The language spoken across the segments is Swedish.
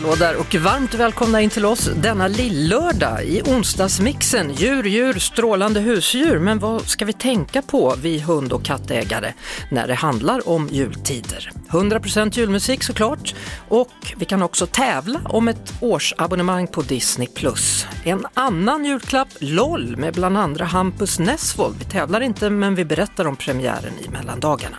Hallå där och varmt välkomna in till oss denna lillördag i onsdagsmixen. Djur, djur, strålande husdjur. Men vad ska vi tänka på, vi hund och kattägare, när det handlar om jultider? 100% julmusik såklart och vi kan också tävla om ett årsabonnemang på Disney+. En annan julklapp, LOL, med bland andra Hampus Nessvold. Vi tävlar inte men vi berättar om premiären i mellandagarna.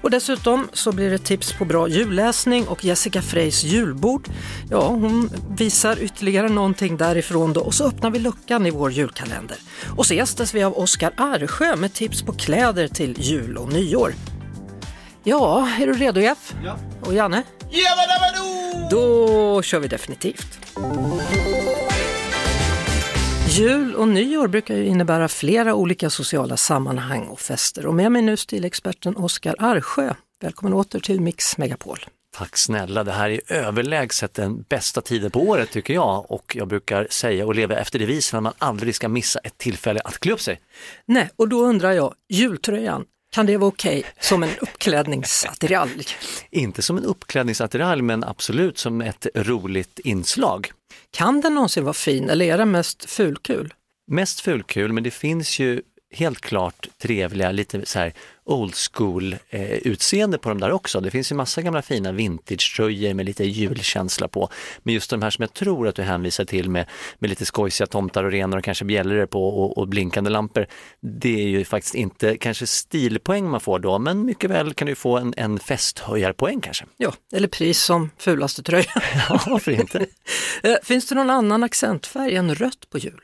Och dessutom så blir det tips på bra julläsning och Jessica Freys julbord. Ja, hon visar ytterligare någonting därifrån då och så öppnar vi luckan i vår julkalender. Och så gästas vi av Oskar Arsjö med tips på kläder till jul och nyår. Ja, är du redo Jeff? Ja. Och Janne? Då kör vi definitivt. Jul och nyår brukar ju innebära flera olika sociala sammanhang och fester och med mig nu stilexperten Oskar Arsjö. Välkommen åter till Mix Megapol. Tack snälla, det här är överlägset den bästa tiden på året tycker jag och jag brukar säga och leva efter devisen att man aldrig ska missa ett tillfälle att klä upp sig. Nej, och då undrar jag, jultröjan, kan det vara okej som en uppklädningsattiralj? Inte som en uppklädningsattiralj men absolut som ett roligt inslag. Kan den någonsin vara fin eller är den mest fulkul? Mest fulkul men det finns ju helt klart trevliga, lite så här old school eh, utseende på de där också. Det finns ju massa gamla fina vintage-tröjor med lite julkänsla på. Men just de här som jag tror att du hänvisar till med, med lite skojsiga tomtar och renar och kanske bjällror på och, och, blinkande lampor. Det är ju faktiskt inte kanske stilpoäng man får då, men mycket väl kan du få en, en festhöjarpoäng kanske. Ja, eller pris som fulaste tröja. ja, varför inte? Eh, finns det någon annan accentfärg än rött på jul?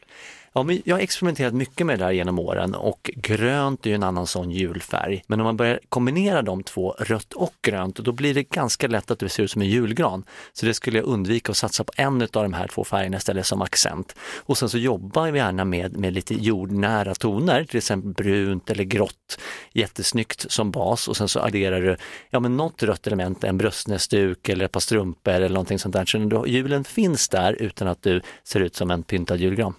Ja, men jag har experimenterat mycket med det där genom åren och grönt är ju en annan sån julfärg. Men om man börjar kombinera de två, rött och grönt, då blir det ganska lätt att det ser ut som en julgran. Så det skulle jag undvika att satsa på en av de här två färgerna istället som accent. Och sen så jobbar vi gärna med, med lite jordnära toner, till exempel brunt eller grått, jättesnyggt som bas och sen så adderar du ja, men något rött element, en bröstnäsduk eller ett par strumpor eller någonting sånt där. Så julen finns där utan att du ser ut som en pyntad julgran.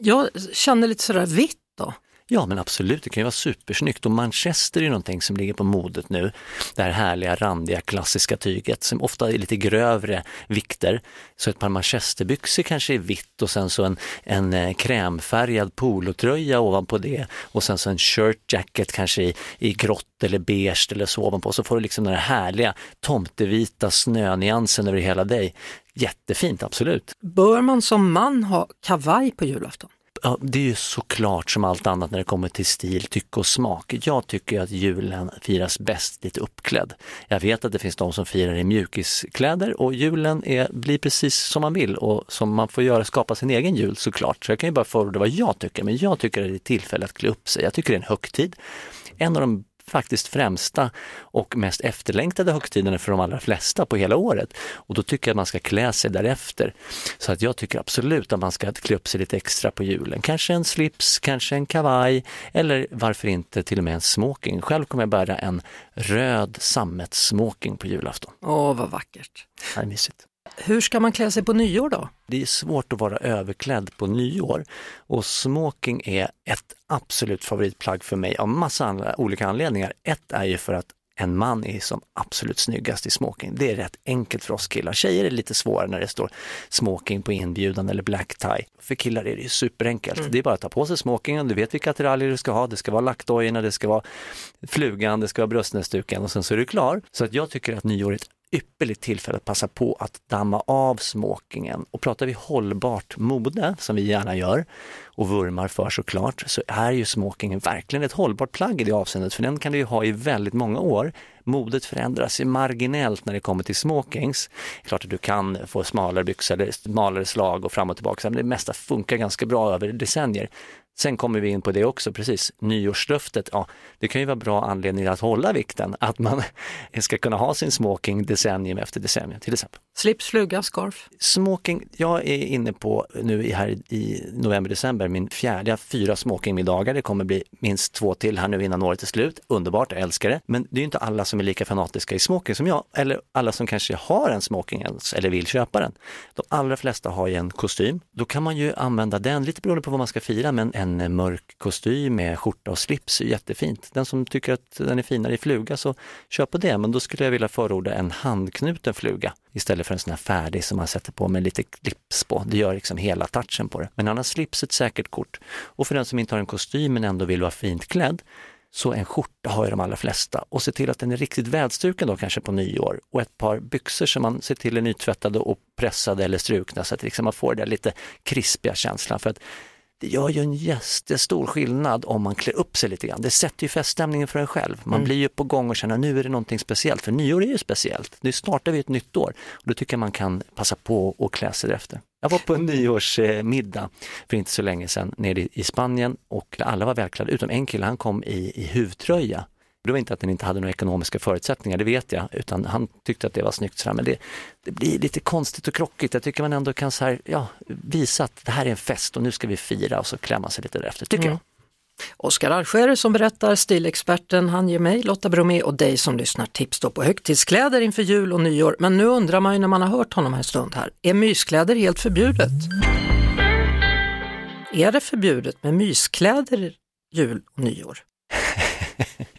Jag känner lite sådär vitt då. Ja men absolut, det kan ju vara supersnyggt och Manchester är ju någonting som ligger på modet nu. Det här härliga, randiga, klassiska tyget som ofta är lite grövre vikter. Så ett par manchesterbyxor kanske är vitt och sen så en, en eh, krämfärgad polotröja ovanpå det och sen så en shirt jacket kanske i, i grått eller beige eller så ovanpå. Så får du liksom den här härliga tomtevita snönyansen över hela dig. Jättefint, absolut. Bör man som man ha kavaj på julafton? Ja, det är ju såklart som allt annat när det kommer till stil, tycke och smak. Jag tycker att julen firas bäst lite uppklädd. Jag vet att det finns de som firar i mjukiskläder och julen är, blir precis som man vill och som man får göra, skapa sin egen jul såklart. Så jag kan ju bara förorda vad jag tycker, men jag tycker att det är tillfälle att klä upp sig. Jag tycker det är en högtid. En av de faktiskt främsta och mest efterlängtade högtiderna för de allra flesta på hela året. Och då tycker jag att man ska klä sig därefter. Så att jag tycker absolut att man ska klä upp sig lite extra på julen. Kanske en slips, kanske en kavaj eller varför inte till och med en smoking. Själv kommer jag bära en röd sammetssmoking på julafton. Åh, vad vackert. Det är mysigt. Hur ska man klä sig på nyår då? Det är svårt att vara överklädd på nyår och smoking är ett absolut favoritplagg för mig av massa andra, olika anledningar. Ett är ju för att en man är som absolut snyggast i smoking. Det är rätt enkelt för oss killar. Tjejer är lite svårare när det står smoking på inbjudan eller black tie. För killar är det ju superenkelt. Mm. Det är bara att ta på sig smokingen, du vet vilka attiraljer du ska ha. Det ska vara lackdojorna, det ska vara flugan, det ska vara bröstnäsduken och sen så är du klar. Så att jag tycker att nyår ett ypperligt tillfälle att passa på att damma av smokingen. Och pratar vi hållbart mode, som vi gärna gör och vurmar för såklart, så är ju smokingen verkligen ett hållbart plagg i det avseendet, för den kan du ju ha i väldigt många år. Modet förändras ju marginellt när det kommer till smokings. Klart att du kan få smalare byxor eller smalare slag och fram och tillbaka, men det mesta funkar ganska bra över decennier. Sen kommer vi in på det också, precis, nyårslöftet, ja det kan ju vara bra anledning att hålla vikten, att man ska kunna ha sin smoking decennium efter decennium till exempel. Slips, fluga, scarf? Smoking, jag är inne på nu här i november-december min fjärde, fyra smokingmiddagar, det kommer bli minst två till här nu innan året är slut, underbart, jag älskar det. Men det är inte alla som är lika fanatiska i smoking som jag, eller alla som kanske har en smoking ens, eller vill köpa den. De allra flesta har ju en kostym, då kan man ju använda den, lite beroende på vad man ska fira, men en mörk kostym med skjorta och slips är jättefint. Den som tycker att den är finare i fluga så köp på det, men då skulle jag vilja förorda en handknuten fluga istället för en sån här färdig som man sätter på med lite clips på. Det gör liksom hela touchen på det. Men annars slips ett säkert kort. Och för den som inte har en kostym men ändå vill vara fint klädd, så en skjorta har ju de allra flesta och se till att den är riktigt välstruken då kanske på nyår och ett par byxor som man ser till är nytvättade och pressade eller strukna så att liksom man får den lite krispiga känslan. För att det gör ju en jättestor skillnad om man klär upp sig lite grann. Det sätter ju feststämningen för en själv. Man mm. blir ju på gång och känner nu är det någonting speciellt, för nyår är ju speciellt. Nu startar vi ett nytt år och då tycker jag man kan passa på och klä sig efter. Jag var på en nyårsmiddag för inte så länge sedan nere i Spanien och alla var välklädda utom en kille, han kom i, i huvtröja det var inte att den inte hade några ekonomiska förutsättningar, det vet jag, utan han tyckte att det var snyggt. Sådär. Men det, det blir lite konstigt och krockigt. Jag tycker man ändå kan så här, ja, visa att det här är en fest och nu ska vi fira och så klämma sig lite därefter, tycker mm. jag. Oskar Alscher som berättar, stilexperten, han ger mig, Lotta Bromé och dig som lyssnar tips då på högtidskläder inför jul och nyår. Men nu undrar man ju när man har hört honom en stund här, är myskläder helt förbjudet? Är det förbjudet med myskläder jul och nyår?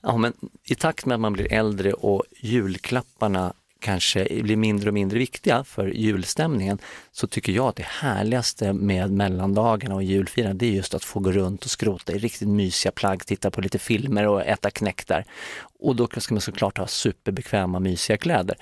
Ja, men i takt med att man blir äldre och julklapparna kanske blir mindre och mindre viktiga för julstämningen så tycker jag att det härligaste med mellandagarna och julfirandet det är just att få gå runt och skrota i riktigt mysiga plagg, titta på lite filmer och äta knäck där. Och då ska man såklart ha superbekväma mysiga kläder.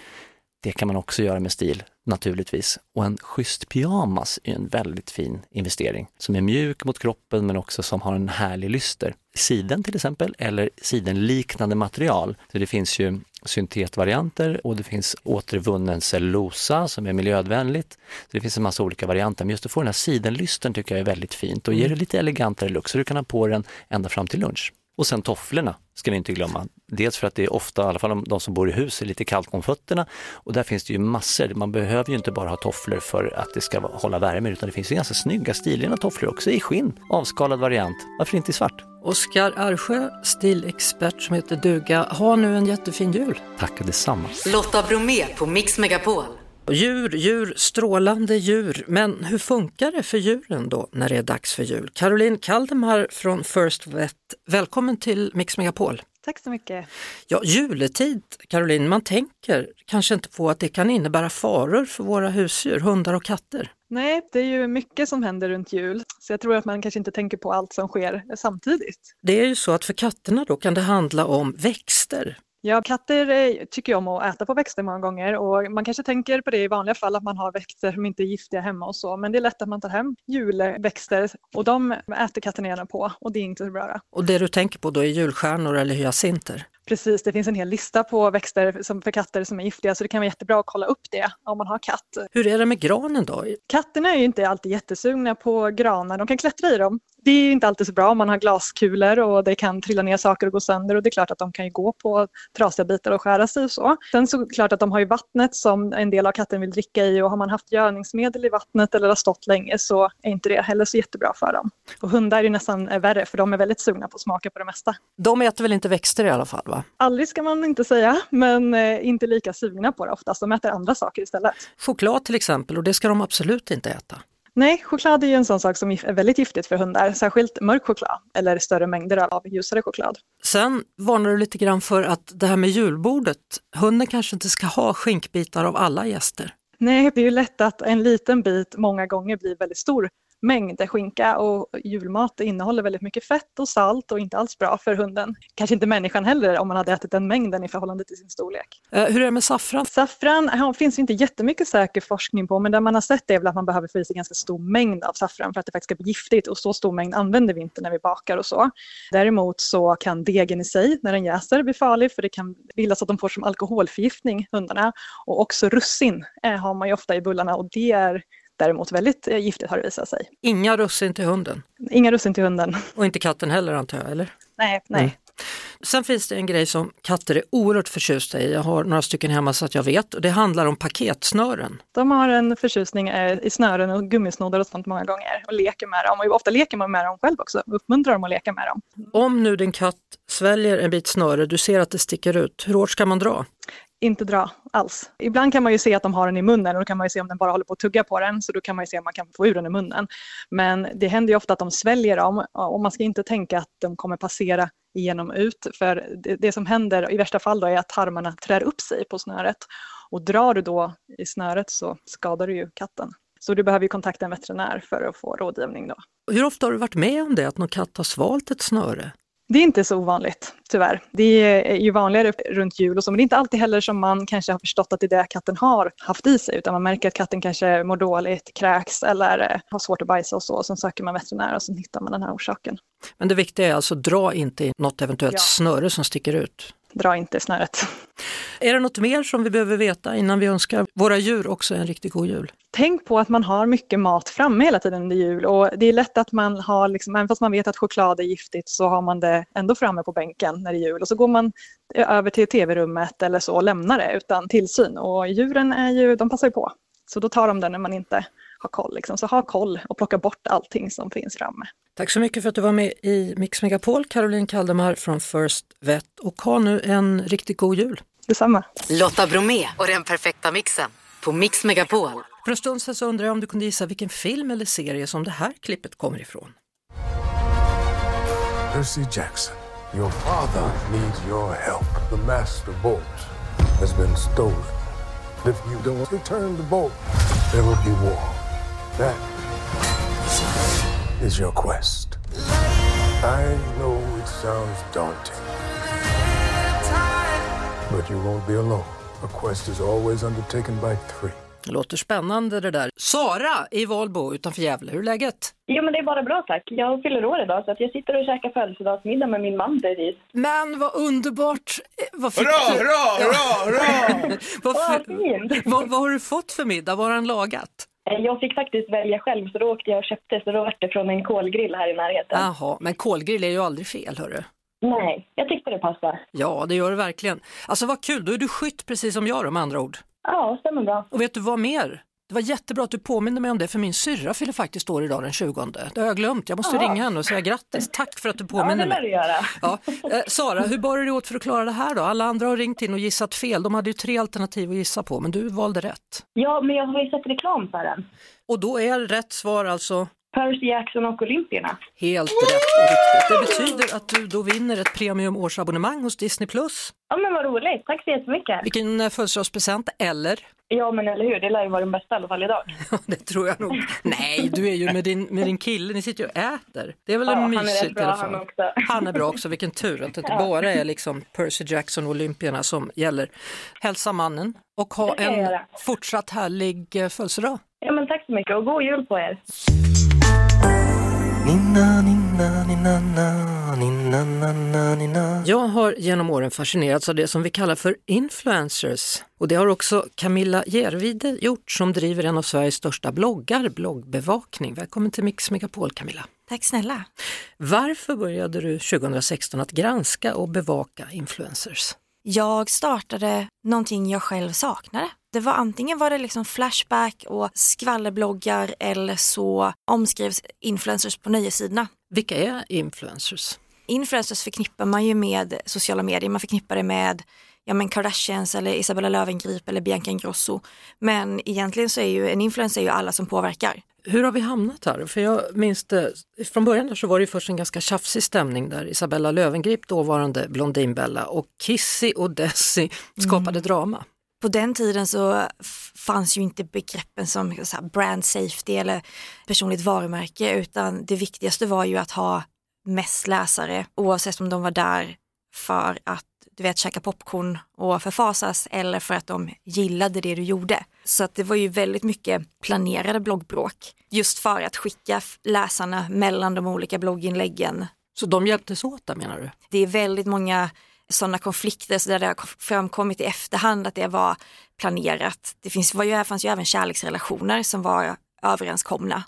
Det kan man också göra med stil naturligtvis. Och en schysst pyjamas är en väldigt fin investering som är mjuk mot kroppen men också som har en härlig lyster. Siden till exempel eller sidenliknande material. Så det finns ju syntetvarianter och det finns återvunnen cellulosa som är miljövänligt. Så det finns en massa olika varianter men just att få den här sidenlysten tycker jag är väldigt fint och ger det lite elegantare look så du kan ha på den ända fram till lunch. Och sen tofflorna ska ni inte glömma. Dels för att det är ofta, i alla fall de som bor i hus, är lite kallt om fötterna och där finns det ju massor. Man behöver ju inte bara ha tofflor för att det ska hålla värme utan det finns ju ganska snygga stilrena tofflor också i skinn, avskalad variant. Varför inte i svart? Oskar Arsjö, stilexpert som heter duga. Ha nu en jättefin jul! Tack detsamma! Lotta Bromé på Mix Megapol. Djur, djur, strålande djur. Men hur funkar det för djuren då när det är dags för jul? Caroline Kaldemar från First Vet, välkommen till Mix Megapol. Tack så mycket. Ja, juletid, Caroline, man tänker kanske inte på att det kan innebära faror för våra husdjur, hundar och katter. Nej, det är ju mycket som händer runt jul, så jag tror att man kanske inte tänker på allt som sker samtidigt. Det är ju så att för katterna då kan det handla om växter, Ja, katter eh, tycker om att äta på växter många gånger och man kanske tänker på det i vanliga fall att man har växter som inte är giftiga hemma och så, men det är lätt att man tar hem julväxter och de äter katten gärna på och det är inte så bra. Och det du tänker på då är julstjärnor eller hyacinter? Precis, det finns en hel lista på växter som, för katter som är giftiga så det kan vara jättebra att kolla upp det om man har katt. Hur är det med granen då? Katterna är ju inte alltid jättesugna på granar, de kan klättra i dem. Det är inte alltid så bra om man har glaskulor och det kan trilla ner saker och gå sönder och det är klart att de kan ju gå på trasiga bitar och skära sig och så. Sen så är det klart att de har ju vattnet som en del av katten vill dricka i och har man haft gödningsmedel i vattnet eller har stått länge så är inte det heller så jättebra för dem. Och hundar är ju nästan värre för de är väldigt sugna på att smaka på det mesta. De äter väl inte växter i alla fall? va? Aldrig ska man inte säga, men eh, inte lika sugna på det oftast. De äter andra saker istället. Choklad till exempel, och det ska de absolut inte äta. Nej, choklad är ju en sån sak som är väldigt giftigt för hundar, särskilt mörk choklad eller större mängder av ljusare choklad. Sen varnar du lite grann för att det här med julbordet, hunden kanske inte ska ha skinkbitar av alla gäster. Nej, det är ju lätt att en liten bit många gånger blir väldigt stor mängd skinka och julmat innehåller väldigt mycket fett och salt och inte alls bra för hunden. Kanske inte människan heller om man hade ätit den mängden i förhållande till sin storlek. Uh, hur är det med saffran? Saffran ja, finns inte jättemycket säker forskning på men det man har sett är väl att man behöver få i sig ganska stor mängd av saffran för att det faktiskt ska bli giftigt och så stor mängd använder vi inte när vi bakar och så. Däremot så kan degen i sig när den jäser bli farlig för det kan bildas att de får som alkoholförgiftning hundarna och också russin eh, har man ju ofta i bullarna och det är däremot väldigt eh, giftigt har det visat sig. Inga russin till hunden Inga russin till hunden. och inte katten heller antar jag, eller? Nej, nej. Mm. Sen finns det en grej som katter är oerhört förtjusta i. Jag har några stycken hemma så att jag vet och det handlar om paketsnören. De har en förtjusning eh, i snören och gummisnoddar och sånt många gånger och leker med dem. Och ofta leker man med dem själv också, uppmuntrar dem att leka med dem. Om nu din katt sväljer en bit snöre, du ser att det sticker ut, hur hårt ska man dra? Inte dra alls. Ibland kan man ju se att de har den i munnen och då kan man ju se om den bara håller på att tugga på den, så då kan man ju se om man kan få ur den i munnen. Men det händer ju ofta att de sväljer dem och man ska inte tänka att de kommer passera igenom ut, för det, det som händer i värsta fall då är att tarmarna trär upp sig på snöret och drar du då i snöret så skadar du ju katten. Så du behöver ju kontakta en veterinär för att få rådgivning då. Hur ofta har du varit med om det, att någon katt har svalt ett snöre? Det är inte så ovanligt, tyvärr. Det är ju vanligare runt jul och så, men det är inte alltid heller som man kanske har förstått att det är det katten har haft i sig, utan man märker att katten kanske mår dåligt, kräks eller eh, har svårt att bajsa och så, och sen söker man veterinär och så hittar man den här orsaken. Men det viktiga är alltså, dra inte i något eventuellt Ja. snöre som sticker ut. Dra inte snöret. Är det något mer som vi behöver veta innan vi önskar våra djur också en riktigt god jul? Tänk på att man har mycket mat framme hela tiden under jul och det är lätt att man har, liksom, även fast man vet att choklad är giftigt så har man det ändå framme på bänken när det är jul och så går man över till tv-rummet eller så och lämnar det utan tillsyn och djuren är ju, de passar ju på. Så då tar de det när man inte har koll. Liksom. Så ha koll och plocka bort allting som finns framme. Tack så mycket för att du var med i Mix Megapol, Caroline Kaldemar från First Vet och ha nu en riktigt god jul. Detsamma. Lotta Bromé och den perfekta mixen på Mix Megapol. För en stund sedan så undrar jag om du kunde gissa vilken film eller serie som det här klippet kommer ifrån. Percy Jackson, your father needs your help. The Master Bolt has been stolen. If you don't return the boat, there will be war. That is your quest. I know it sounds daunting, but you won't be alone. A quest is always undertaken by three. Det låter spännande det där. Sara i Valbo utanför Gävle, hur är läget? Jo, men det är bara bra tack. Jag fyller år idag så att jag sitter och käkar födelsedagsmiddag med min man precis. Men vad underbart! Eh, Vad fick Hurra, du? hurra, hurra, hurra! vad, för... fint! vad, vad har du fått för middag? Vad har han lagat? Eh, Jag fick faktiskt välja själv så då åkte jag och köpte så då var det från en kolgrill här i närheten. Jaha, men kolgrill är ju aldrig fel hörru. Nej, jag tyckte det passade. Ja, det gör det verkligen. Alltså vad kul, då är du skytt precis som jag då med andra ord. Ja, stämmer bra. Och vet du vad mer? Det var jättebra att du påminde mig om det, för min syrra fyller faktiskt år idag den 20. Det har jag glömt, jag måste Ja. ringa henne och säga grattis. Tack för att du Ja, påminner det lär du mig. göra. Ja. Eh, Sara, hur bar du dig åt för att klara det här då? Alla andra har ringt in och gissat fel. De hade ju tre alternativ att gissa på, men du valde rätt. Ja, men jag har ju sett reklam för den. Och då är rätt svar alltså Percy Jackson och Olympierna. helt rätt och riktigt. Det betyder att du då vinner ett premium årsabonnemang hos Disney+. Ja, men vad roligt. Tack så jättemycket. Vilken eh, födelsedagspresent, eller? Ja, men eller hur. Det lär ju vara den bästa i alla fall idag. Det tror jag nog. Nej, du är ju med din, med din kille, ni sitter ju och äter. Det är väl Ja, en han är rätt mysigt i alla han fall. också. Han är bra också, vilken tur att det inte bara är liksom Percy Jackson och Olympierna som gäller. Hälsa mannen och ha en fortsatt härlig eh, födelsedag. Ja, men tack så mycket och god jul på er. Jag har genom åren fascinerats av det som vi kallar för influencers. Och det har också Camilla Järvide gjort som driver en av Sveriges största bloggar, Bloggbevakning. Välkommen till Mix Megapol Camilla. Tack snälla. Varför började du 2016 att granska och bevaka influencers? Jag startade någonting jag själv saknade. Det var antingen var det liksom Flashback och skvallerbloggar eller så omskrivs influencers på nöjessidorna. Vilka är influencers? Influencers förknippar man ju med sociala medier, man förknippar det med ja, men Kardashians eller Isabella Löwengrip eller Bianca Ingrosso. Men egentligen så är ju en influencer ju alla som påverkar. Hur har vi hamnat här? För jag minns det, från början där så var det ju först en ganska tjafsig stämning där Isabella Löwengrip, dåvarande Blondinbella och Kissy och Desi skapade drama. På den tiden så fanns ju inte begreppen som så här, brand safety eller personligt varumärke utan det viktigaste var ju att ha mest läsare oavsett om de var där för att du vet käka popcorn och förfasas eller för att de gillade det du gjorde. Så att det var ju väldigt mycket planerade bloggbråk just för att skicka läsarna mellan de olika blogginläggen. Så de hjälptes åt där menar du? Det är väldigt många sådana konflikter så där det har framkommit i efterhand att det var planerat. Det finns, var ju, fanns ju även kärleksrelationer som var överenskomna.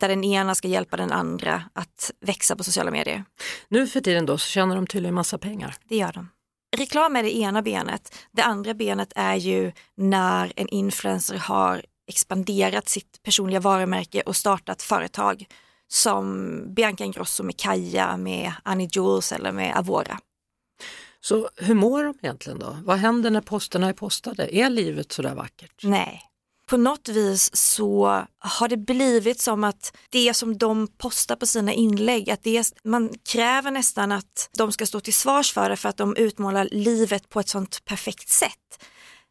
Där den ena ska hjälpa den andra att växa på sociala medier. Nu för tiden då så tjänar de tydligen massa pengar. Det gör de. Reklam är det ena benet. Det andra benet är ju när en influencer har expanderat sitt personliga varumärke och startat företag som Bianca Ingrosso med Kaja, med Annie Jules eller med Avora. Så hur mår de egentligen då? Vad händer när posterna är postade? Är livet sådär vackert? Nej. På något vis så har det blivit som att det som de postar på sina inlägg, att det, man kräver nästan att de ska stå till svars för det för att de utmålar livet på ett sånt perfekt sätt.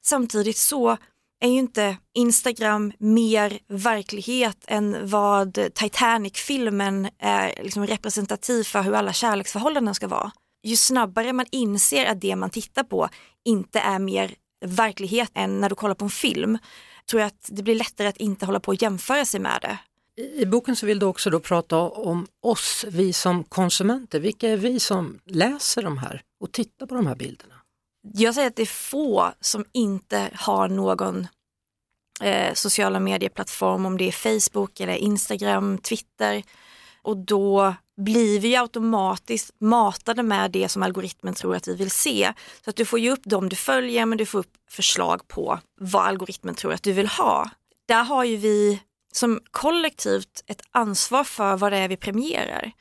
Samtidigt så är ju inte Instagram mer verklighet än vad Titanic-filmen är liksom representativ för hur alla kärleksförhållanden ska vara. Ju snabbare man inser att det man tittar på inte är mer verklighet än när du kollar på en film, tror jag att det blir lättare att inte hålla på och jämföra sig med det. I boken så vill du också då prata om oss, vi som konsumenter. Vilka är vi som läser de här och tittar på de här bilderna? Jag säger att det är få som inte har någon eh, sociala medieplattform, om det är Facebook eller Instagram, Twitter. Och då blir vi automatiskt matade med det som algoritmen tror att vi vill se. Så att du får ju upp dem du följer men du får upp förslag på vad algoritmen tror att du vill ha. Där har ju vi som kollektivt ett ansvar för vad det är vi premierar.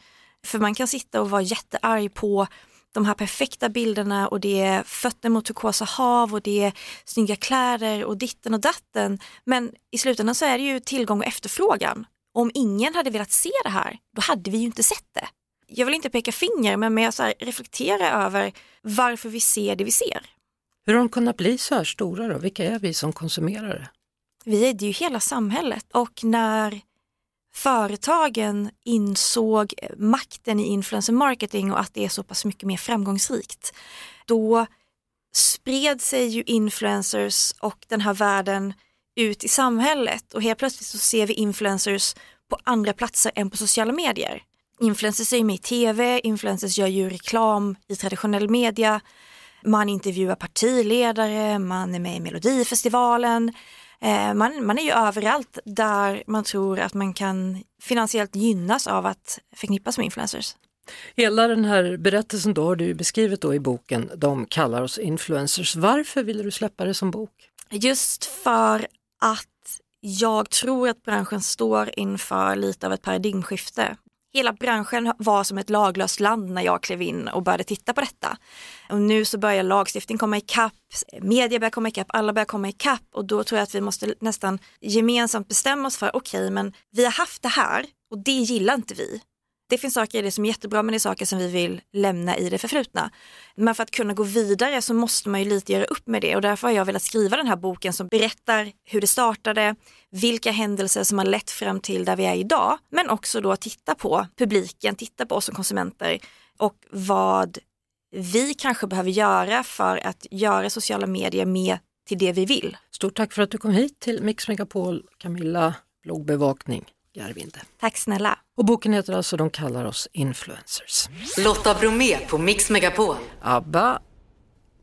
För man kan sitta och vara jättearg på de här perfekta bilderna och det är fötter mot turkosa hav och det är snygga kläder och ditten och datten. Men i slutändan så är det ju tillgång och efterfrågan. Om ingen hade velat se det här, då hade vi ju inte sett det. Jag vill inte peka finger, men jag så här, reflektera över varför vi ser det vi ser. Hur har de kunnat bli så här stora då? Vilka är vi som konsumerare? Vi är det ju hela samhället och när företagen insåg makten i influencer marketing och att det är så pass mycket mer framgångsrikt, då spred sig ju influencers och den här världen ut i samhället och helt plötsligt så ser vi influencers på andra platser än på sociala medier. Influencers är ju med i tv, influencers gör ju reklam i traditionell media, man intervjuar partiledare, man är med i Melodifestivalen, eh, man, man är ju överallt där man tror att man kan finansiellt gynnas av att förknippas med influencers. Hela den här berättelsen då har du beskrivit då i boken De kallar oss influencers. Varför ville du släppa det som bok? Just för att jag tror att branschen står inför lite av ett paradigmskifte. Hela branschen var som ett laglöst land när jag klev in och började titta på detta. Och nu så börjar lagstiftning komma ikapp, media börjar komma ikapp, alla börjar komma ikapp och då tror jag att vi måste nästan gemensamt bestämma oss för, okej okay, men vi har haft det här och det gillar inte vi. Det finns saker i det som är jättebra men det är saker som vi vill lämna i det förflutna. Men för att kunna gå vidare så måste man ju lite göra upp med det och därför har jag velat skriva den här boken som berättar hur det startade, vilka händelser som har lett fram till där vi är idag, men också då titta på publiken, titta på oss som konsumenter och vad vi kanske behöver göra för att göra sociala medier med till det vi vill. Stort tack för att du kom hit till Mix Megapol, Camilla Bloggbevakning. Järvinde. Tack snälla. Och boken heter alltså De kallar oss influencers. Lotta Bromé på Mix Megapol. ABBA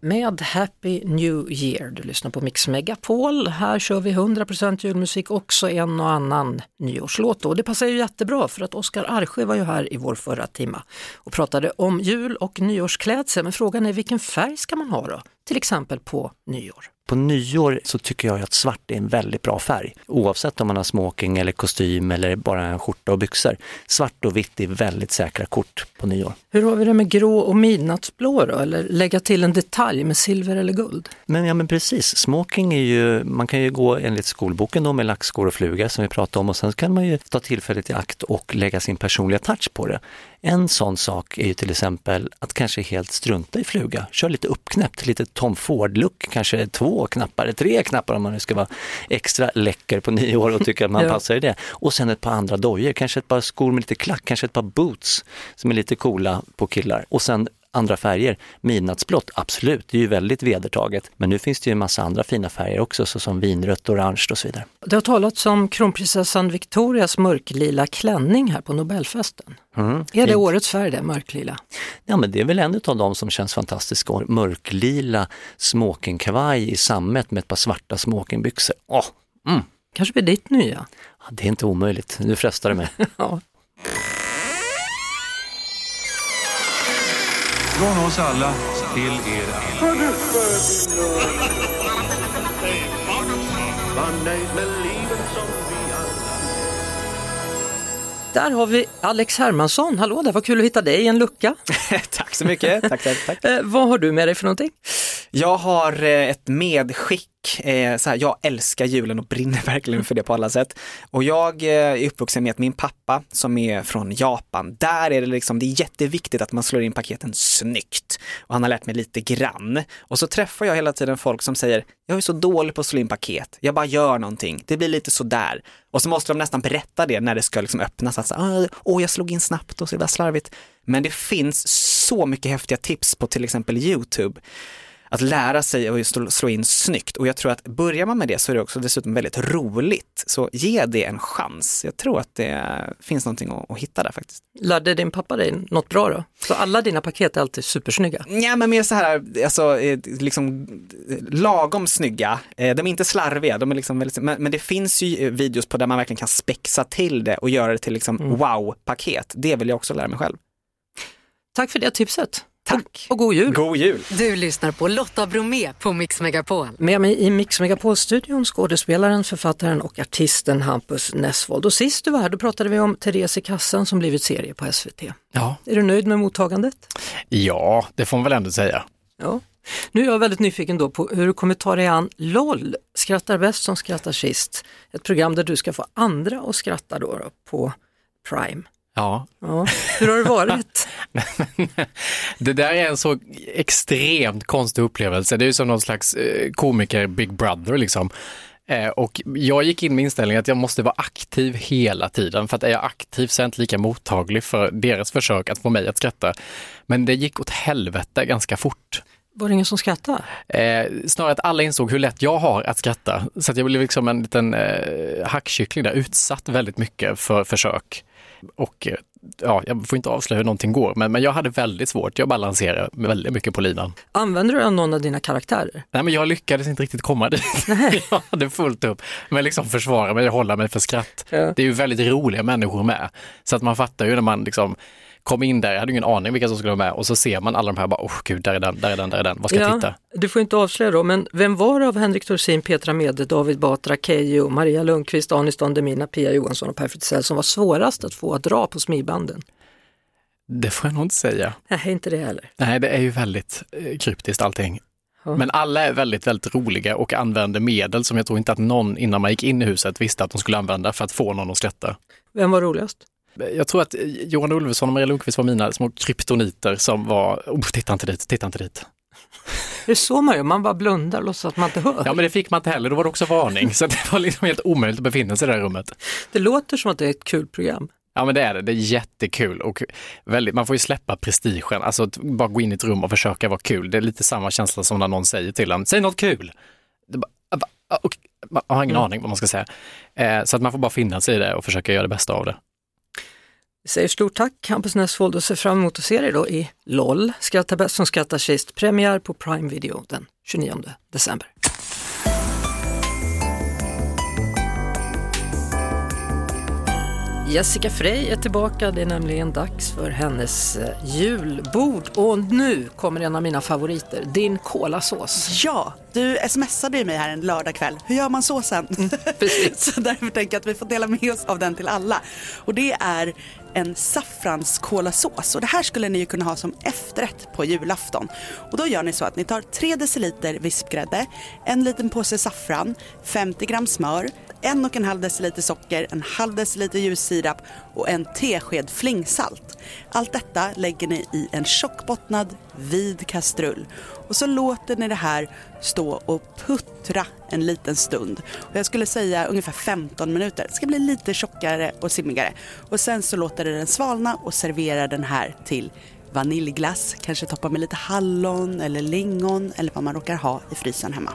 med Happy New Year. Du lyssnar på Mix Megapol. Här kör vi 100% julmusik, också en och annan nyårslåt. Och det passar ju jättebra för att Oskar Arsjö var ju här i vår förra timma och pratade om jul och nyårsklädsel. Men frågan är vilken färg ska man ha då? Till exempel på nyår. På nyår så tycker jag att svart är en väldigt bra färg. Oavsett om man har smoking eller kostym eller bara en skjorta och byxor. Svart och vitt är väldigt säkra kort på nyår. Hur har vi det med grå och midnattsblå då? Eller lägga till en detalj med silver eller guld? Men ja men precis, smoking är ju, man kan ju gå enligt skolboken då med lackskor och fluga som vi pratade om och sen kan man ju ta tillfället i akt och lägga sin personliga touch på det. En sån sak är ju till exempel att kanske helt strunta i fluga. Kör lite uppknäppt, lite Tom Ford-look, kanske två knappar, tre knappar om man nu ska vara extra läcker på nyår och tycker att man ja. passar i det. Och sen ett par andra dojor, kanske ett par skor med lite klack, kanske ett par boots som är lite coola på killar. Och sen andra färger. Midnattsblått, absolut, det är ju väldigt vedertaget. Men nu finns det ju en massa andra fina färger också, såsom vinrött, orange och så vidare. Det har talats om kronprinsessan Victorias mörklila klänning här på Nobelfesten. Mm, är fint. det årets färg det, mörklila? Ja men det är väl en av dem som känns fantastiskt. Mörklila smokingkavaj i sammet med ett par svarta smokingbyxor. Åh, mm. Kanske blir ditt nya? Det är inte omöjligt, nu frestar det mig. ja. Från oss alla till er alla. Där har vi Alex Hermansson. Hallå där, vad kul att hitta dig i en lucka. tack så mycket. Tack, tack, tack. Eh, vad har du med dig för någonting? Jag har eh, ett medskick. Eh, så här, jag älskar julen och brinner verkligen för det på alla sätt. Och jag eh, är uppvuxen med att min pappa som är från Japan, där är det liksom, det är jätteviktigt att man slår in paketen snyggt. Och han har lärt mig lite grann. Och så träffar jag hela tiden folk som säger, jag är så dålig på att slå in paket, jag bara gör någonting, det blir lite sådär. Och så måste de nästan berätta det när det ska liksom öppnas, att alltså, åh jag slog in snabbt och så där slarvigt. Men det finns så mycket häftiga tips på till exempel YouTube att lära sig att slå in snyggt och jag tror att börjar man med det så är det också dessutom väldigt roligt. Så ge det en chans. Jag tror att det finns någonting att, att hitta där faktiskt. Lärde din pappa dig något bra då? Så alla dina paket är alltid supersnygga? Ja men mer så här, alltså eh, liksom lagom snygga. Eh, de är inte slarviga, de är liksom väldigt, men, men det finns ju videos på där man verkligen kan spexa till det och göra det till liksom mm. wow-paket. Det vill jag också lära mig själv. Tack för det tipset. Tack! Och god jul! God jul! Du lyssnar på Lotta Bromé på Mix Megapol. Med mig i Mix Megapol-studion skådespelaren, författaren och artisten Hampus Nessvold. Och sist du var här då pratade vi om Therese i kassan som blivit serie på SVT. Ja. Är du nöjd med mottagandet? Ja, det får man väl ändå säga. Ja. Nu är jag väldigt nyfiken då på hur du kommer ta dig an LOL, Skrattar bäst som skrattar sist. Ett program där du ska få andra att skratta då, då på Prime. Ja. ja. Hur har det varit? det där är en så extremt konstig upplevelse. Det är ju som någon slags eh, komiker Big Brother liksom. Eh, och jag gick in med inställningen att jag måste vara aktiv hela tiden för att är jag aktiv så är jag inte lika mottaglig för deras försök att få mig att skratta. Men det gick åt helvete ganska fort. Var det ingen som skrattade? Eh, snarare att alla insåg hur lätt jag har att skratta. Så att jag blev liksom en liten eh, hackkyckling där, utsatt väldigt mycket för försök. Och eh, ja, jag får inte avslöja hur någonting går, men, men jag hade väldigt svårt. Jag balanserade väldigt mycket på linan. Använder du någon av dina karaktärer? Nej, men jag lyckades inte riktigt komma dit. jag hade fullt upp med liksom försvara mig och hålla mig för skratt. Ja. Det är ju väldigt roliga människor med. Så att man fattar ju när man liksom kom in där, jag hade ingen aning vilka som skulle vara med och så ser man alla de här bara, åh oh, gud, där är den, där är den, där är den, vad ska ja, jag titta? Du får inte avslöja då, men vem var det av Henrik Dorsin, Petra Mede, David Batra, Keyyo, Maria Lundqvist, Anis Don Demina, Pia Johansson och Per Fritzell som var svårast att få att dra på smidbanden? Det får jag nog inte säga. Nej, inte det heller. Nej, det är ju väldigt eh, kryptiskt allting. Ja. Men alla är väldigt, väldigt roliga och använder medel som jag tror inte att någon innan man gick in i huset visste att de skulle använda för att få någon att skratta. Vem var roligast? Jag tror att Johan Ulveson och Maria Lundqvist var mina små kryptoniter som var, oh, titta inte dit, titta inte dit. Det är så man gör, man bara blundar och låtsas att man inte hör. Ja men det fick man inte heller, då var det också varning. Så det var liksom helt omöjligt att befinna sig i det här rummet. Det låter som att det är ett kul program. Ja men det är det, det är jättekul och väldigt, man får ju släppa prestigen, alltså att bara gå in i ett rum och försöka vara kul. Det är lite samma känsla som när någon säger till en, säg något kul. Bara, och, man har ingen mm. aning vad man ska säga. Eh, så att man får bara finna sig i det och försöka göra det bästa av det. Vi säger stort tack Hampus Nessvold och ser fram emot att se dig då i LOL, Skratta bäst som skrattar sist, premiär på Prime Video den 29 december. Jessica Frey är tillbaka, det är nämligen dags för hennes eh, julbord och nu kommer en av mina favoriter, din kolasås. Ja, du smsade ju mig här en lördagkväll, hur gör man såsen? Mm, så därför tänker jag att vi får dela med oss av den till alla. Och det är en saffranskolasås och det här skulle ni ju kunna ha som efterrätt på julafton. Och då gör ni så att ni tar 3 deciliter vispgrädde, en liten påse saffran, 50 gram smör, en och en halv deciliter socker, en halv deciliter ljussirap och en tesked flingsalt. Allt detta lägger ni i en tjockbottnad vid kastrull och så låter ni det här stå och puttra en liten stund. Och jag skulle säga ungefär 15 minuter. Det ska bli lite tjockare och simmigare. Och sen så låter ni den svalna och serverar den här till vaniljglass, kanske toppa med lite hallon eller lingon eller vad man råkar ha i frysen hemma.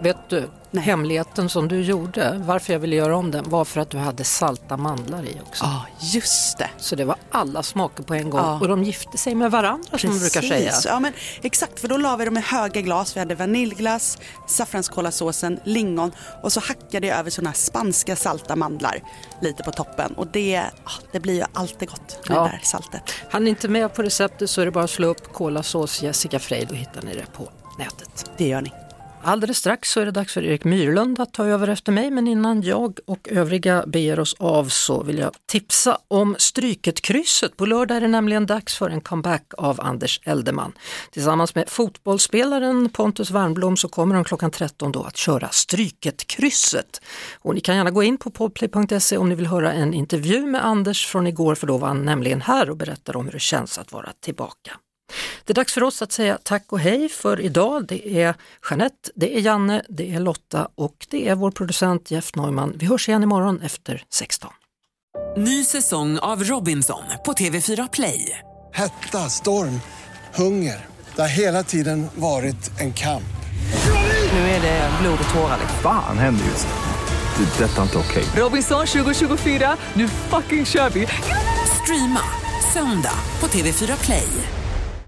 Vet du, hemligheten som du gjorde, varför jag ville göra om den, var för att du hade salta mandlar i också. Ja, just det. Så det var alla smaker på en gång Ja. och de gifte sig med varandra som man brukar säga. Ja, men exakt, för då la vi dem i höga glas. Vi hade vaniljglass, saffranskolasåsen, lingon och så hackade jag över sådana här spanska salta mandlar lite på toppen. Och det, ah, det blir ju alltid gott med Ja. det där saltet. Han är inte med på receptet så är det bara att slå upp kolasås Jessica Frey, då hittar ni det på nätet. Det gör ni. Alldeles strax så är det dags för Erik Myrlund att ta över efter mig men innan jag och övriga beger oss av så vill jag tipsa om Stryket-krysset. På lördag är det nämligen dags för en comeback av Anders Eldeman. Tillsammans med fotbollsspelaren Pontus Wernbloom så kommer de klockan 13 då att köra Stryket-krysset. Och ni kan gärna gå in på podplay.se om ni vill höra en intervju med Anders från igår för då var han nämligen här och berättade om hur det känns att vara tillbaka. Det är dags för oss att säga tack och hej för idag. Det är Jeanette, det är Janne, det är Lotta och det är vår producent Jeff Neumann. Vi hörs igen imorgon efter 16. Ny säsong av Robinson på TV4 Play. Hetta, storm, hunger. Det har hela tiden varit en kamp. Nu är det blod och tårar. Fan händer just nu. Det. är Detta är inte okej. Robinson 2024, nu fucking kör vi! Streama söndag på TV4 Play.